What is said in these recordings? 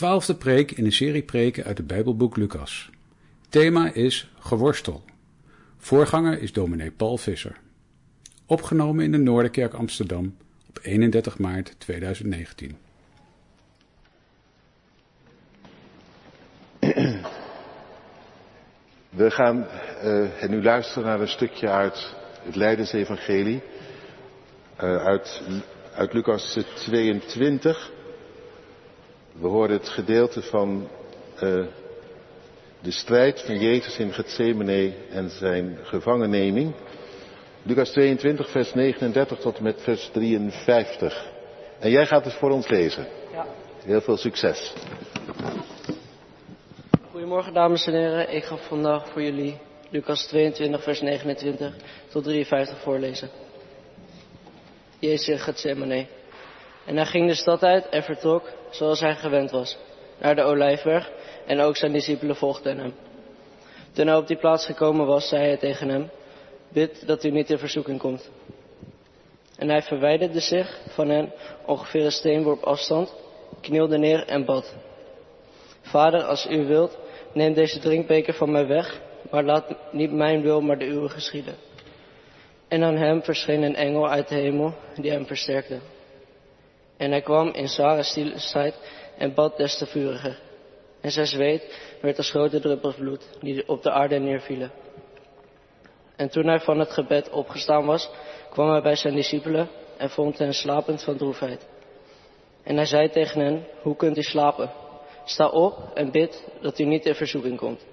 twaalfde preek in een serie preken uit het Bijbelboek Lucas. Thema is geworstel. Voorganger is dominee Paul Visser. Opgenomen in de Noorderkerk Amsterdam op 31 maart 2019. We gaan uh, nu luisteren naar een stukje uit het Leidensevangelie, uh, uit, uit Lucas 22. We horen het gedeelte van uh, de strijd van Jezus in Gethsemane en zijn gevangenneming. Lucas 22, vers 39 tot en met vers 53. En jij gaat het voor ons lezen. Ja. Heel veel succes. Goedemorgen dames en heren, ik ga vandaag voor jullie Lucas 22 vers 29 tot 53 voorlezen. Jezus in Gethsemane. En hij ging de stad uit en vertrok, zoals hij gewend was, naar de Olijfberg en ook zijn discipelen volgden hem. Toen hij op die plaats gekomen was, zei hij tegen hem, bid dat u niet in verzoeking komt. En hij verwijderde zich van hen ongeveer een steenworp afstand, knielde neer en bad. Vader, als u wilt, neem deze drinkbeker van mij weg, maar laat niet mijn wil, maar de uwe geschieden. En aan hem verscheen een engel uit de hemel, die hem versterkte. En hij kwam in zware stilheid en bad des te vuriger. En zijn zweet werd als grote druppels bloed, die op de aarde neervielen. En toen hij van het gebed opgestaan was, kwam hij bij zijn discipelen en vond hen slapend van droefheid. En hij zei tegen hen, hoe kunt u slapen? Sta op en bid dat u niet in verzoeking komt.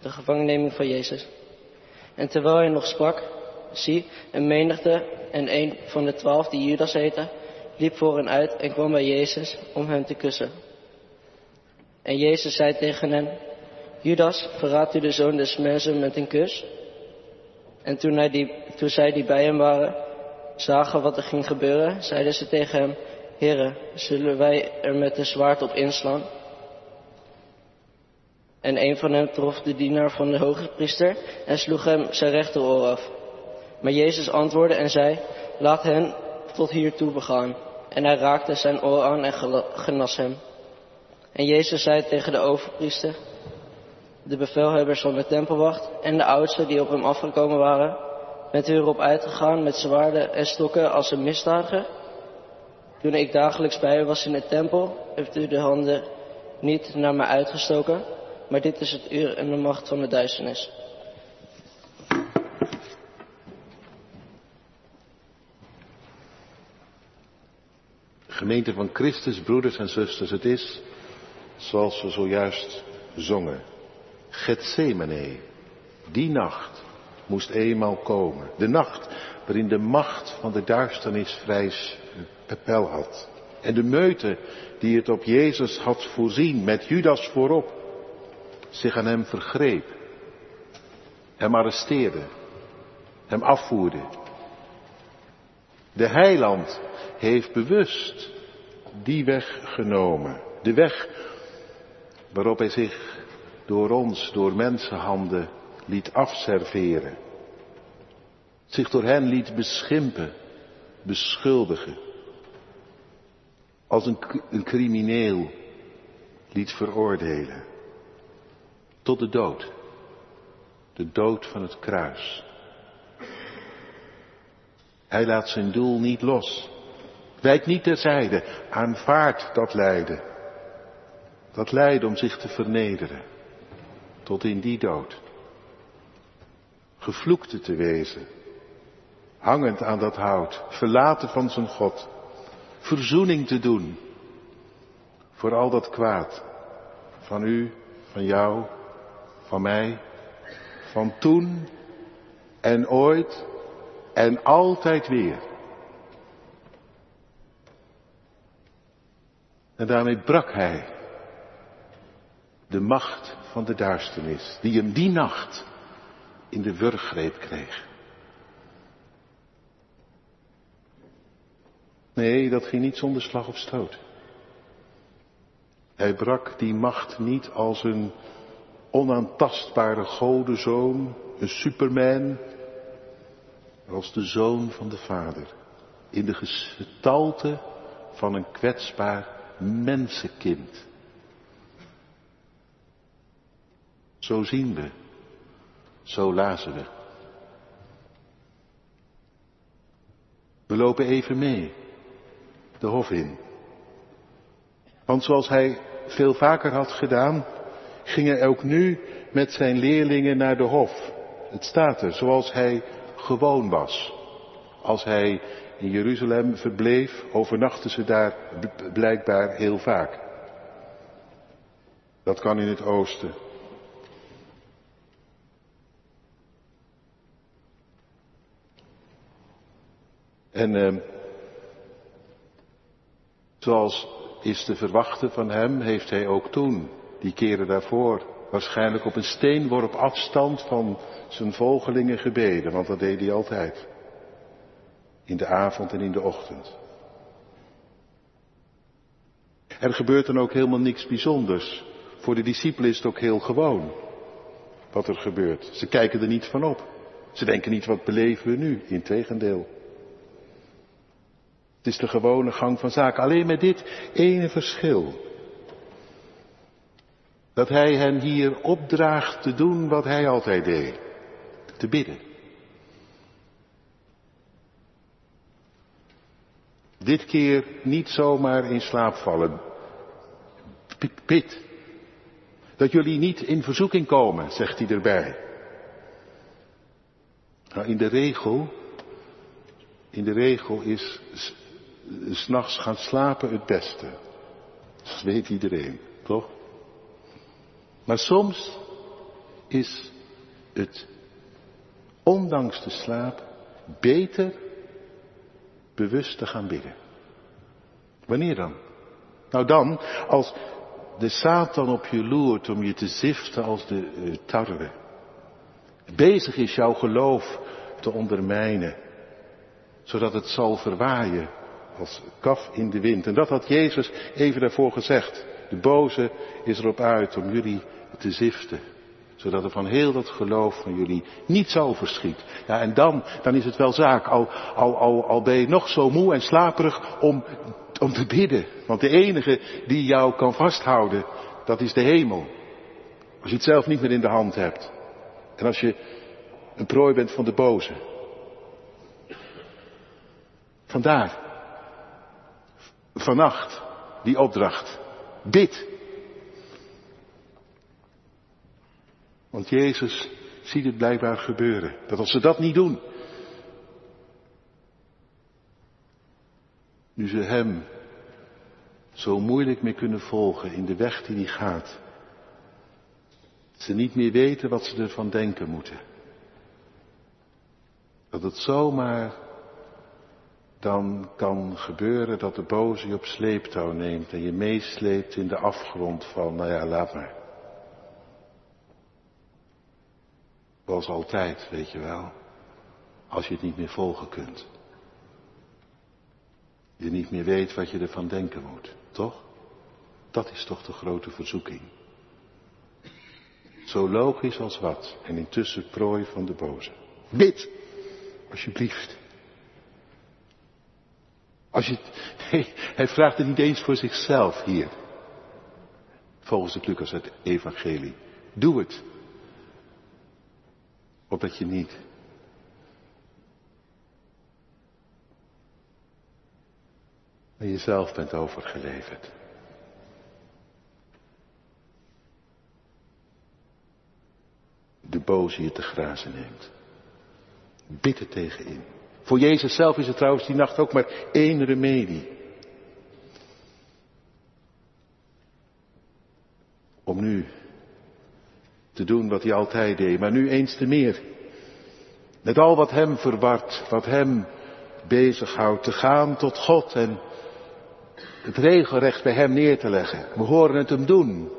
De gevangenneming van Jezus. En terwijl hij nog sprak, zie, een menigte en een van de twaalf, die Judas heette, liep voor hen uit en kwam bij Jezus om hem te kussen. En Jezus zei tegen hen, Judas, verraadt u de zoon des mensen met een kus? En toen, die, toen zij die bij hem waren, zagen wat er ging gebeuren, zeiden ze tegen hem, Heren, zullen wij er met een zwaard op inslaan? En een van hen trof de dienaar van de hoge priester en sloeg hem zijn rechteroor af. Maar Jezus antwoordde en zei, laat hen tot hiertoe begaan. En hij raakte zijn oor aan en genas hem. En Jezus zei tegen de overpriester, de bevelhebbers van de tempelwacht en de oudsten die op hem afgekomen waren, bent u erop uitgegaan met zwaarden en stokken als een misdadiger? Toen ik dagelijks bij u was in de tempel, heeft u de handen niet naar mij uitgestoken, maar dit is het uur en de macht van de duisternis. Gemeente van Christus, broeders en zusters, het is zoals we zojuist zongen. Gethsemane, die nacht moest eenmaal komen. De nacht waarin de macht van de duisternis vrij pepel had. En de meute die het op Jezus had voorzien, met Judas voorop, zich aan hem vergreep. Hem arresteerde. Hem afvoerde. De heiland heeft bewust die weg genomen. De weg waarop hij zich door ons, door mensenhanden liet afserveren. Zich door hen liet beschimpen, beschuldigen. Als een, een crimineel liet veroordelen. Tot de dood. De dood van het kruis. Hij laat zijn doel niet los. Wijk niet terzijde. Aanvaard dat lijden. Dat lijden om zich te vernederen. Tot in die dood. Gevloekte te wezen. Hangend aan dat hout. Verlaten van zijn God. Verzoening te doen. Voor al dat kwaad. Van u, van jou, van mij. Van toen en ooit en altijd weer. En daarmee brak hij de macht van de duisternis, die hem die nacht in de wurggreep kreeg. Nee, dat ging niet zonder slag of stoot. Hij brak die macht niet als een onaantastbare godenzoon, een superman, als de zoon van de Vader. In de gestalte van een kwetsbaar mensenkind. Zo zien we, zo lazen we. We lopen even mee, de hof in. Want zoals hij veel vaker had gedaan, ging hij ook nu met zijn leerlingen naar de hof. Het staat er, zoals hij gewoon was. Als hij in Jeruzalem verbleef, overnachten ze daar blijkbaar heel vaak. Dat kan in het oosten. En eh, zoals is te verwachten van hem, heeft hij ook toen, die keren daarvoor, waarschijnlijk op een steenworp afstand van zijn volgelingen gebeden, want dat deed hij altijd. In de avond en in de ochtend. Er gebeurt dan ook helemaal niks bijzonders. Voor de discipelen is het ook heel gewoon wat er gebeurt. Ze kijken er niet van op. Ze denken niet wat beleven we nu, integendeel. Het is de gewone gang van zaken. Alleen met dit ene verschil. Dat hij hen hier opdraagt te doen wat hij altijd deed. Te bidden. Dit keer niet zomaar in slaap vallen. Bid. Dat jullie niet in verzoeking komen, zegt hij erbij. Nou, in de regel, in de regel is s'nachts gaan slapen het beste. Dat weet iedereen, toch? Maar soms is het, ondanks de slaap, beter bewust te gaan bidden. Wanneer dan? Nou dan, als de Satan op je loert om je te ziften als de uh, tarwe. Bezig is jouw geloof te ondermijnen, zodat het zal verwaaien als kaf in de wind. En dat had Jezus even daarvoor gezegd. De boze is erop uit om jullie te ziften. Zodat er van heel dat geloof van jullie niets overschiet. Ja, en dan, dan is het wel zaak. Al, al, al, al ben je nog zo moe en slaperig om, om te bidden. Want de enige die jou kan vasthouden, dat is de hemel. Als je het zelf niet meer in de hand hebt. En als je een prooi bent van de boze. Vandaar vannacht die opdracht. Bid. Want Jezus ziet het blijkbaar gebeuren. Dat als ze dat niet doen, nu ze Hem zo moeilijk mee kunnen volgen in de weg die hij gaat, ze niet meer weten wat ze ervan denken moeten. Dat het zomaar dan kan gebeuren dat de boze je op sleeptouw neemt en je meesleept in de afgrond van, nou ja, laat maar. Zoals altijd, weet je wel. Als je het niet meer volgen kunt. Je niet meer weet wat je ervan denken moet, toch? Dat is toch de grote verzoeking. Zo logisch als wat en intussen prooi van de boze. Bid, alsjeblieft. Als je, nee, hij vraagt het niet eens voor zichzelf hier. Volgens het Lucas het evangelie. Doe het. Opdat je niet aan jezelf bent overgeleverd. De boze je te grazen neemt. Bid er tegenin. Voor Jezus zelf is het trouwens die nacht ook maar één remedie. Om nu te doen wat hij altijd deed, maar nu eens te meer. Met al wat hem verwart, wat hem bezighoudt, te gaan tot God en het regelrecht bij hem neer te leggen. We horen het hem doen.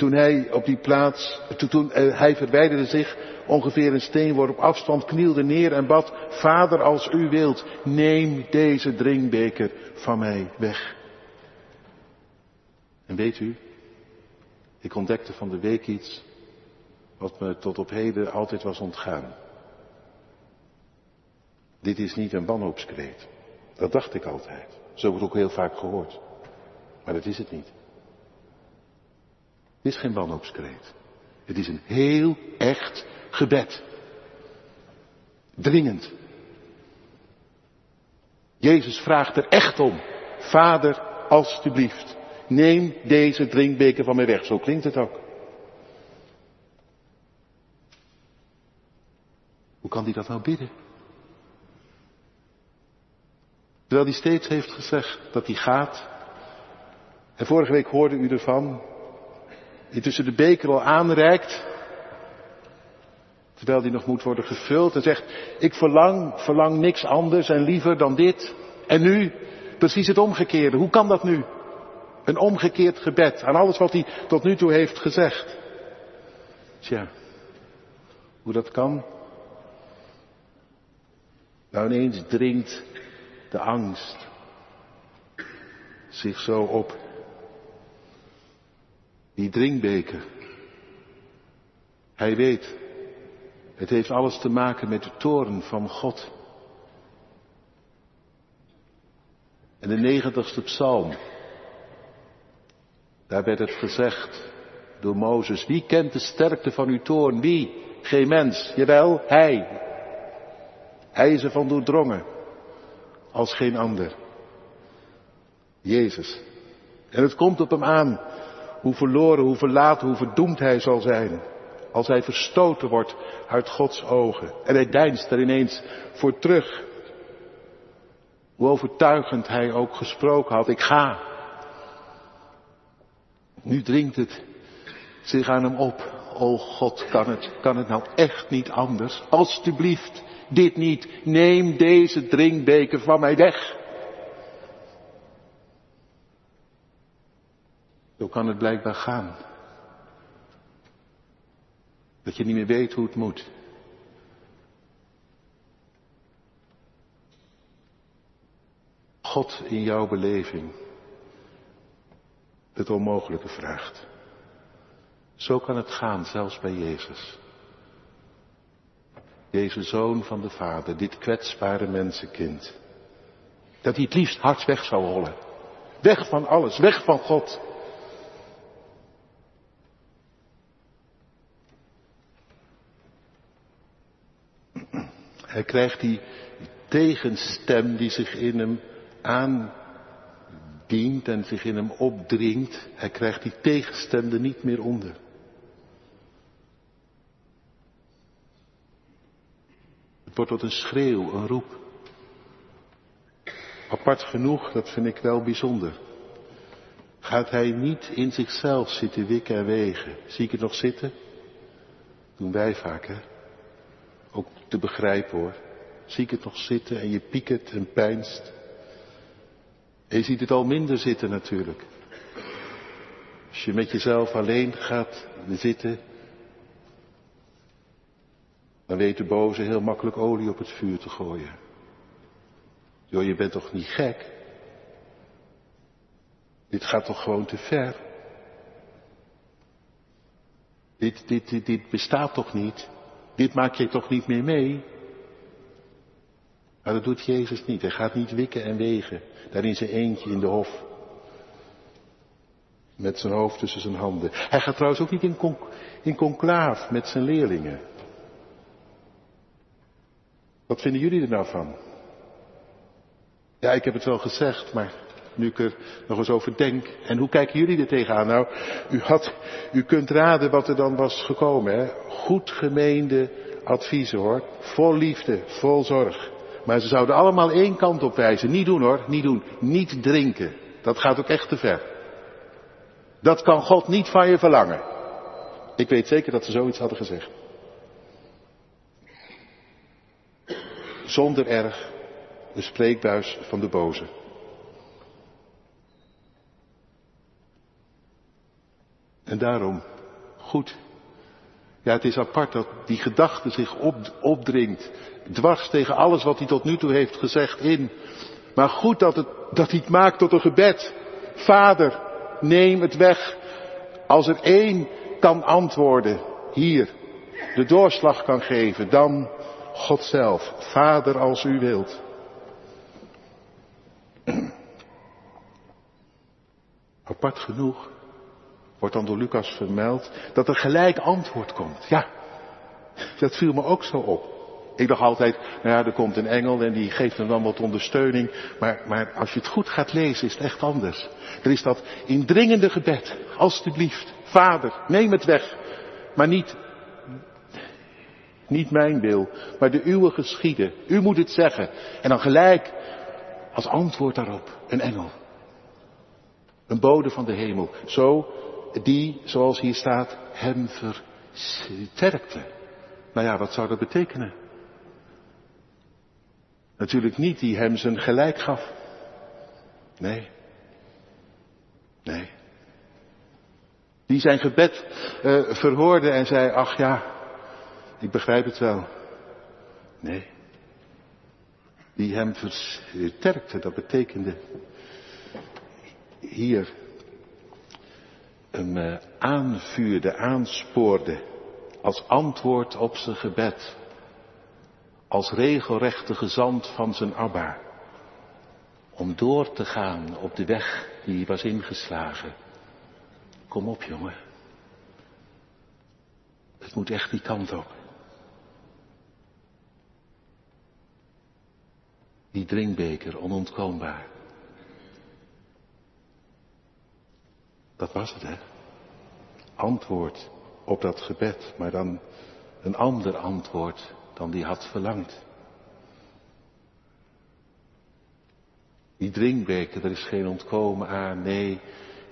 Toen hij op die plaats, toen, uh, hij verwijderde zich ongeveer een steenworp afstand, knielde neer en bad, Vader als u wilt, neem deze drinkbeker van mij weg. En weet u, ik ontdekte van de week iets wat me tot op heden altijd was ontgaan. Dit is niet een wanhoopskreet. Dat dacht ik altijd. Zo wordt ook heel vaak gehoord. Maar dat is het niet. Dit is geen wanhoopskreet. Het is een heel echt gebed. Dringend. Jezus vraagt er echt om. Vader, alstublieft, neem deze drinkbeker van mij weg. Zo klinkt het ook. Hoe kan hij dat nou bidden? Terwijl hij steeds heeft gezegd dat hij gaat. En vorige week hoorde u ervan. Intussen de beker al aanreikt. Terwijl die nog moet worden gevuld. En zegt, ik verlang, verlang niks anders en liever dan dit. En nu, precies het omgekeerde. Hoe kan dat nu? Een omgekeerd gebed aan alles wat hij tot nu toe heeft gezegd. Tja, hoe dat kan? Nou ineens dringt de angst zich zo op. Die drinkbeker. Hij weet, het heeft alles te maken met de toren van God. En de negentigste psalm, daar werd het gezegd door Mozes, wie kent de sterkte van uw toorn? Wie? Geen mens. Jawel, hij. Hij is ervan doordrongen als geen ander. Jezus. En het komt op hem aan hoe verloren, hoe verlaten, hoe verdoemd hij zal zijn. Als hij verstoten wordt uit Gods ogen. En hij deinst er ineens voor terug. Hoe overtuigend hij ook gesproken had. Ik ga. Nu dringt het zich aan hem op. O God, kan het, kan het nou echt niet anders? Alsjeblieft, dit niet. Neem deze drinkbeker van mij weg. Zo kan het blijkbaar gaan. Dat je niet meer weet hoe het moet. God in jouw beleving het onmogelijke vraagt. Zo kan het gaan, zelfs bij Jezus. Deze zoon van de Vader, dit kwetsbare mensenkind. Dat hij het liefst hard weg zou hollen. Weg van alles, weg van God. Hij krijgt die tegenstem die zich in hem aandient en zich in hem opdringt. Hij krijgt die tegenstem er niet meer onder. Het wordt tot een schreeuw, een roep. Apart genoeg, dat vind ik wel bijzonder. Gaat hij niet in zichzelf zitten wikken en wegen? Zie ik het nog zitten? Doen wij vaak, hè? Te begrijpen hoor. Zie ik het nog zitten en je piekert en pijnst. En je ziet het al minder zitten natuurlijk. Als je met jezelf alleen gaat zitten, dan weet de boze heel makkelijk olie op het vuur te gooien. Joh, je bent toch niet gek? Dit gaat toch gewoon te ver? Dit, dit, dit bestaat toch niet? Dit maak je toch niet meer mee? Maar dat doet Jezus niet. Hij gaat niet wikken en wegen. Daar in zijn eentje in de hof. Met zijn hoofd tussen zijn handen. Hij gaat trouwens ook niet in, con in conclaaf met zijn leerlingen. Wat vinden jullie er nou van? Ja, ik heb het wel gezegd, maar nu ik er nog eens over denk. En hoe kijken jullie er tegenaan? Nou, u, had, u kunt raden wat er dan was gekomen. Hè? Goed gemeende adviezen hoor. Vol liefde, vol zorg. Maar ze zouden allemaal één kant op wijzen. Niet doen hoor, niet doen. Niet drinken. Dat gaat ook echt te ver. Dat kan God niet van je verlangen. Ik weet zeker dat ze zoiets hadden gezegd. Zonder erg de spreekbuis van de boze. En daarom, goed. Ja, het is apart dat die gedachte zich op, opdringt. Dwars tegen alles wat hij tot nu toe heeft gezegd in. Maar goed dat, het, dat hij het maakt tot een gebed. Vader, neem het weg. Als er één kan antwoorden, hier, de doorslag kan geven, dan God zelf. Vader, als u wilt. Apart genoeg wordt dan door Lucas vermeld, dat er gelijk antwoord komt. Ja, dat viel me ook zo op. Ik dacht altijd, nou ja, er komt een engel en die geeft hem dan wat ondersteuning. Maar, maar als je het goed gaat lezen, is het echt anders. Er is dat indringende gebed. Alsjeblieft, vader, neem het weg. Maar niet, niet mijn wil, maar de uwe geschieden. U moet het zeggen. En dan gelijk, als antwoord daarop, een engel. Een bode van de hemel. Zo, die, zoals hier staat, hem versterkte. Nou ja, wat zou dat betekenen? Natuurlijk niet die hem zijn gelijk gaf. Nee. Nee. Die zijn gebed uh, verhoorde en zei, ach ja, ik begrijp het wel. Nee. Die hem versterkte, dat betekende hier hem uh, aanvuurde, aanspoorde als antwoord op zijn gebed als regelrechte gezant van zijn Abba. Om door te gaan op de weg die hij was ingeslagen. Kom op, jongen. Het moet echt die kant op. Die drinkbeker, onontkoombaar. Dat was het, hè? Antwoord op dat gebed, maar dan een ander antwoord dan die had verlangd. Die drinkbeker, er is geen ontkomen aan, nee,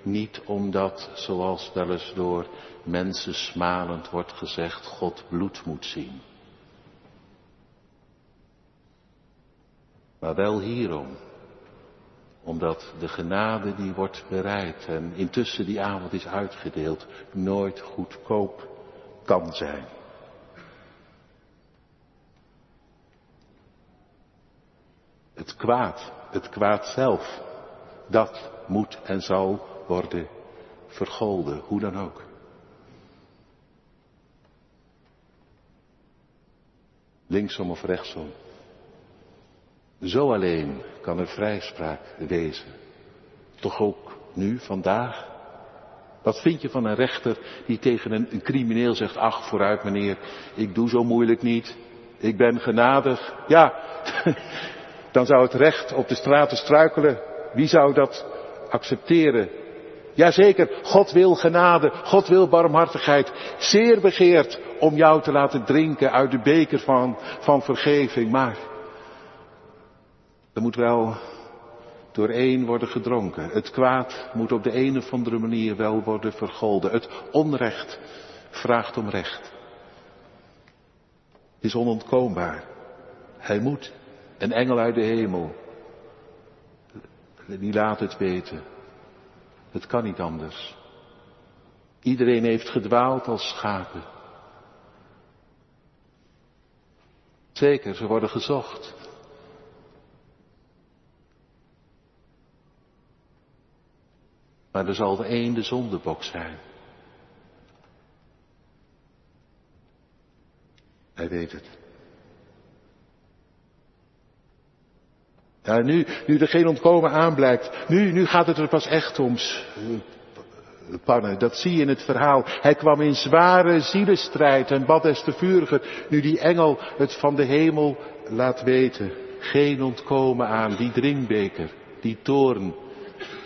niet omdat, zoals wel eens door mensen smalend wordt gezegd, God bloed moet zien. Maar wel hierom, omdat de genade die wordt bereid en intussen die avond is uitgedeeld, nooit goedkoop kan zijn. Het kwaad, het kwaad zelf, dat moet en zal worden vergolden, hoe dan ook. Linksom of rechtsom. Zo alleen kan er vrijspraak wezen. Toch ook nu, vandaag. Wat vind je van een rechter die tegen een, crimineel zegt, ach vooruit meneer, ik doe zo moeilijk niet, ik ben genadig. Ja, dan zou het recht op de straten struikelen. Wie zou dat accepteren? Jazeker, God wil genade, God wil barmhartigheid. Zeer begeerd om jou te laten drinken uit de beker van, van vergeving. Maar er moet wel door één worden gedronken. Het kwaad moet op de een of andere manier wel worden vergolden. Het onrecht vraagt om recht. Is onontkoombaar. Hij moet. Een engel uit de hemel. Die laat het weten. Het kan niet anders. Iedereen heeft gedwaald als schapen. Zeker, ze worden gezocht. Maar er zal er één de zondebok zijn. Hij weet het. Ja, nu, nu er geen ontkomen aanblijkt, nu, nu gaat het er pas echt om. Pannen, dat zie je in het verhaal. Hij kwam in zware zielenstrijd en bad des te vuriger, nu die engel het van de hemel laat weten. Geen ontkomen aan, die drinkbeker, die toorn,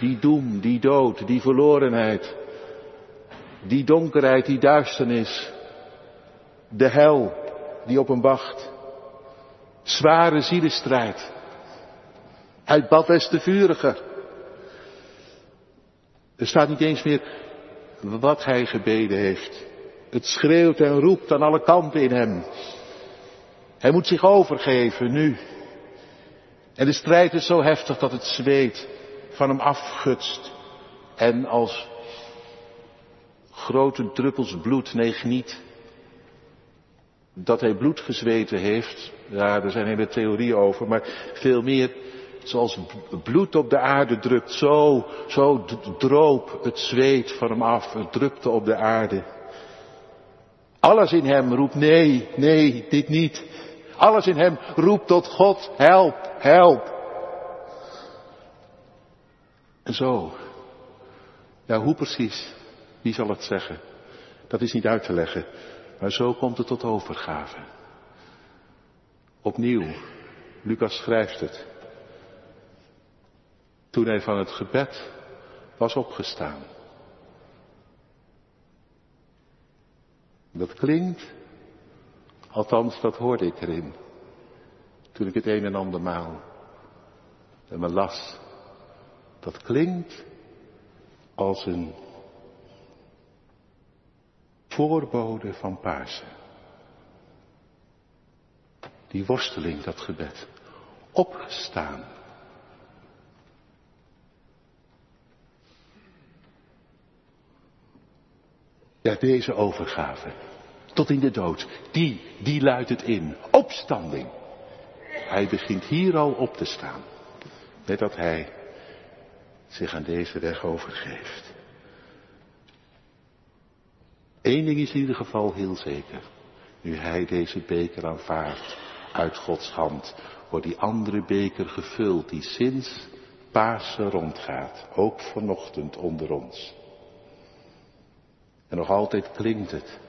die doem, die dood, die verlorenheid, die donkerheid, die duisternis, de hel die op hem wacht. Zware zielenstrijd. Hij bad des te. Er staat niet eens meer wat hij gebeden heeft. Het schreeuwt en roept aan alle kanten in hem. Hij moet zich overgeven nu. En de strijd is zo heftig dat het zweet van hem afgutst. En als grote druppels bloed, nee niet. Dat hij bloed gezweten heeft, ja, er zijn hele theorieën over, maar veel meer zoals bloed op de aarde drukt, zo, zo droop het zweet van hem af, het drupte op de aarde. Alles in hem roept nee, nee, dit niet. Alles in hem roept tot God, help, help. En zo, ja hoe precies? Wie zal het zeggen? Dat is niet uit te leggen, maar zo komt het tot overgave. Opnieuw, Lucas schrijft het. Toen hij van het gebed was opgestaan. Dat klinkt, althans dat hoorde ik erin, toen ik het een en ander maal en me las. Dat klinkt als een voorbode van Pasen. Die worsteling, dat gebed. Opgestaan. Ja, deze overgave. Tot in de dood. Die, die luidt het in. Opstanding. Hij begint hier al op te staan. Met dat hij zich aan deze weg overgeeft. Eén ding is in ieder geval heel zeker. Nu hij deze beker aanvaardt uit Gods hand, wordt die andere beker gevuld die sinds Pasen rondgaat, ook vanochtend onder ons. En nog altijd klinkt het.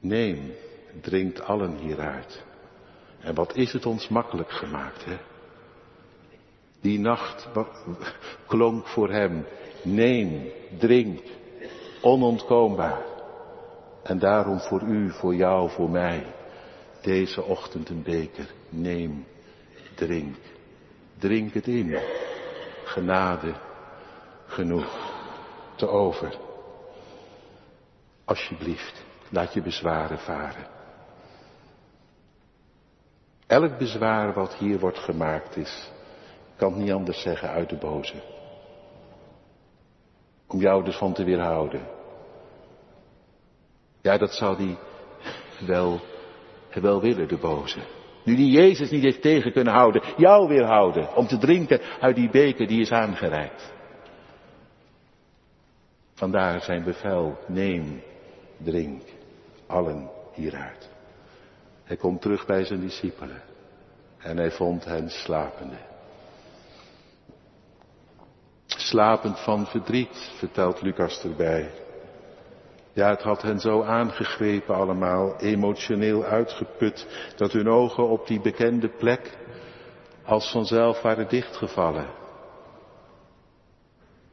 Neem, drinkt allen hieruit. En wat is het ons makkelijk gemaakt, hè? Die nacht klonk voor hem, neem, drink, onontkoombaar. En daarom voor u, voor jou, voor mij, deze ochtend een beker, neem, drink. Drink het in. Genade genoeg te over. Alsjeblieft, laat je bezwaren varen. Elk bezwaar wat hier wordt gemaakt is, kan het niet anders zeggen uit de boze. Om jou dus van te weerhouden. Ja, dat zou die wel, wel willen, de boze. Nu die Jezus niet heeft tegen kunnen houden, jou weerhouden om te drinken uit die beker die is aangereikt. Vandaar zijn bevel, neem, drink, allen hieruit. Hij komt terug bij zijn discipelen en hij vond hen slapende. Slapend van verdriet, vertelt Lucas erbij. Ja, het had hen zo aangegrepen allemaal, emotioneel uitgeput, dat hun ogen op die bekende plek als vanzelf waren dichtgevallen.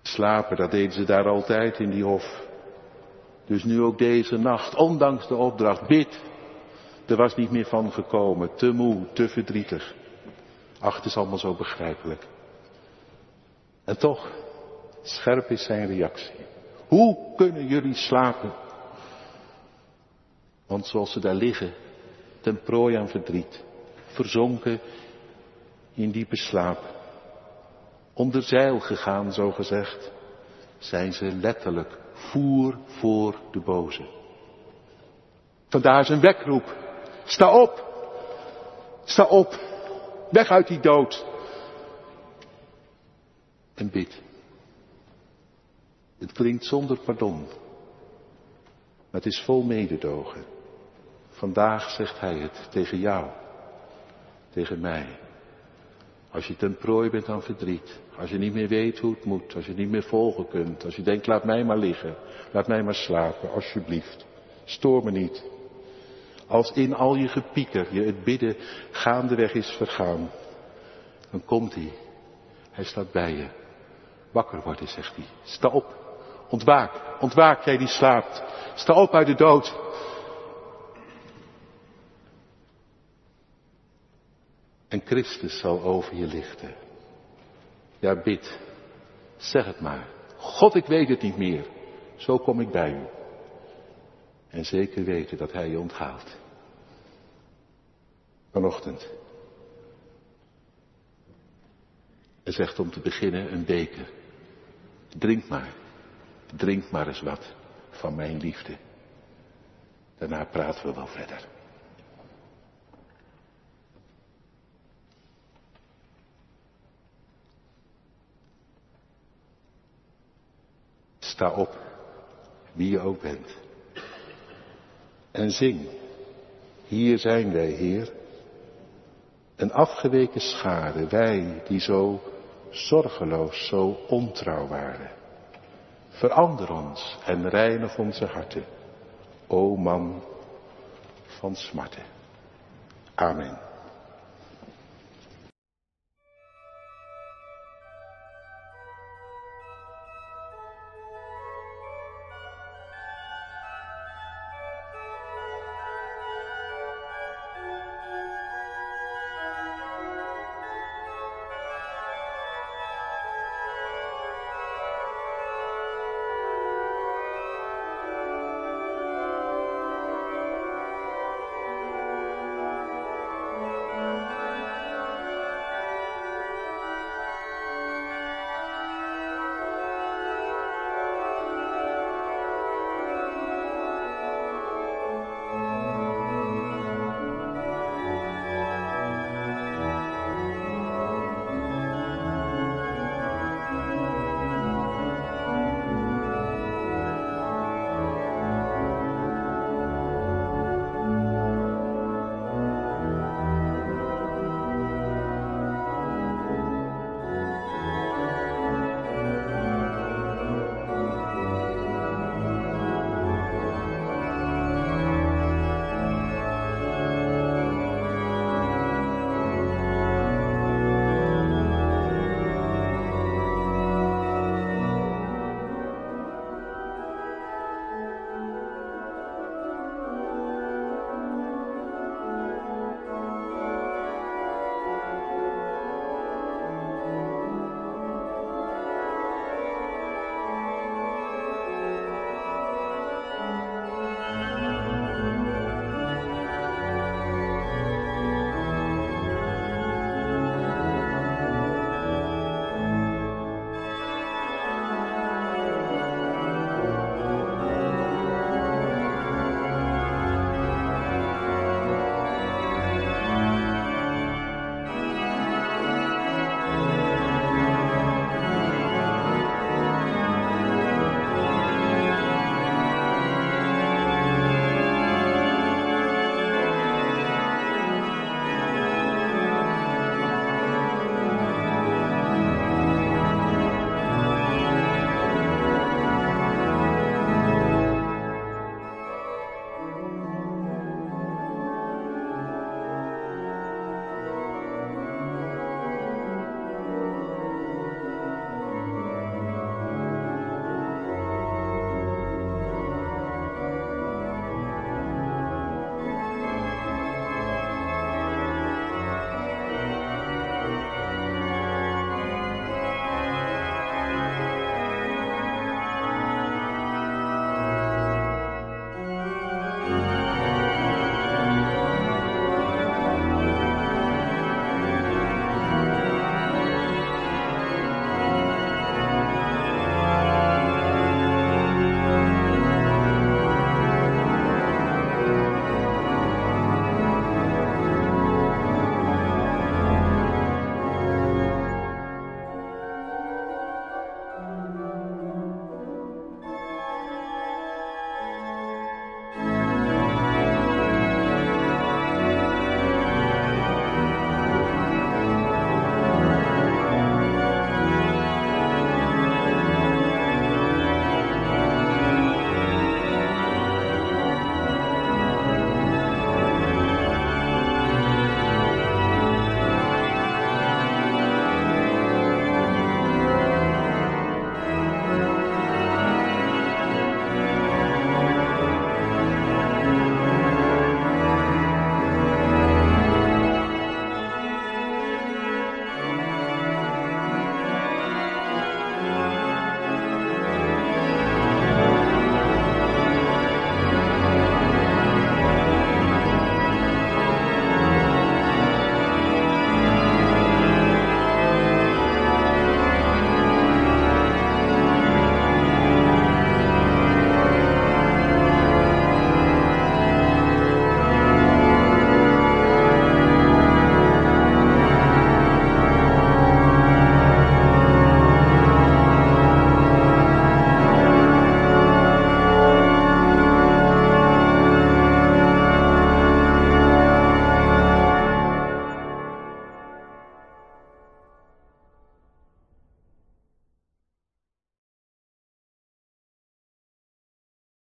Slapen, dat deden ze daar altijd in die hof. Dus nu ook deze nacht, ondanks de opdracht, bid. Er was niet meer van gekomen, te moe, te verdrietig. Ach, het is allemaal zo begrijpelijk. En toch, scherp is zijn reactie. Hoe kunnen jullie slapen? Want zoals ze daar liggen, ten prooi aan verdriet, verzonken in diepe slaap, onder zeil gegaan, zo gezegd, zijn ze letterlijk voer voor de boze. Vandaar zijn wekroep. Sta op. Sta op. Weg uit die dood. En bid. Het klinkt zonder pardon. Maar het is vol mededogen. Vandaag zegt hij het tegen jou. Tegen mij. Als je ten prooi bent aan verdriet. Als je niet meer weet hoe het moet. Als je niet meer volgen kunt. Als je denkt, laat mij maar liggen. Laat mij maar slapen, alsjeblieft. Stoor me niet. Als in al je gepieker je het bidden gaandeweg is vergaan. Dan komt hij. Hij staat bij je. Wakker worden, zegt hij. Sta op. Ontwaak. Ontwaak jij die slaapt. Sta op uit de dood. En Christus zal over je lichten. Ja, bid. Zeg het maar. God, ik weet het niet meer. Zo kom ik bij u. En zeker weten dat Hij je onthaalt. Vanochtend. Hij zegt om te beginnen een beker. Drink maar. Drink maar eens wat van mijn liefde. Daarna praten we wel verder. Sta op, wie je ook bent. En zing. Hier zijn wij, Heer. Een afgeweken schade, wij die zo zorgeloos, zo ontrouw waren. Verander ons en reinig onze harten. O man van smarten. Amen.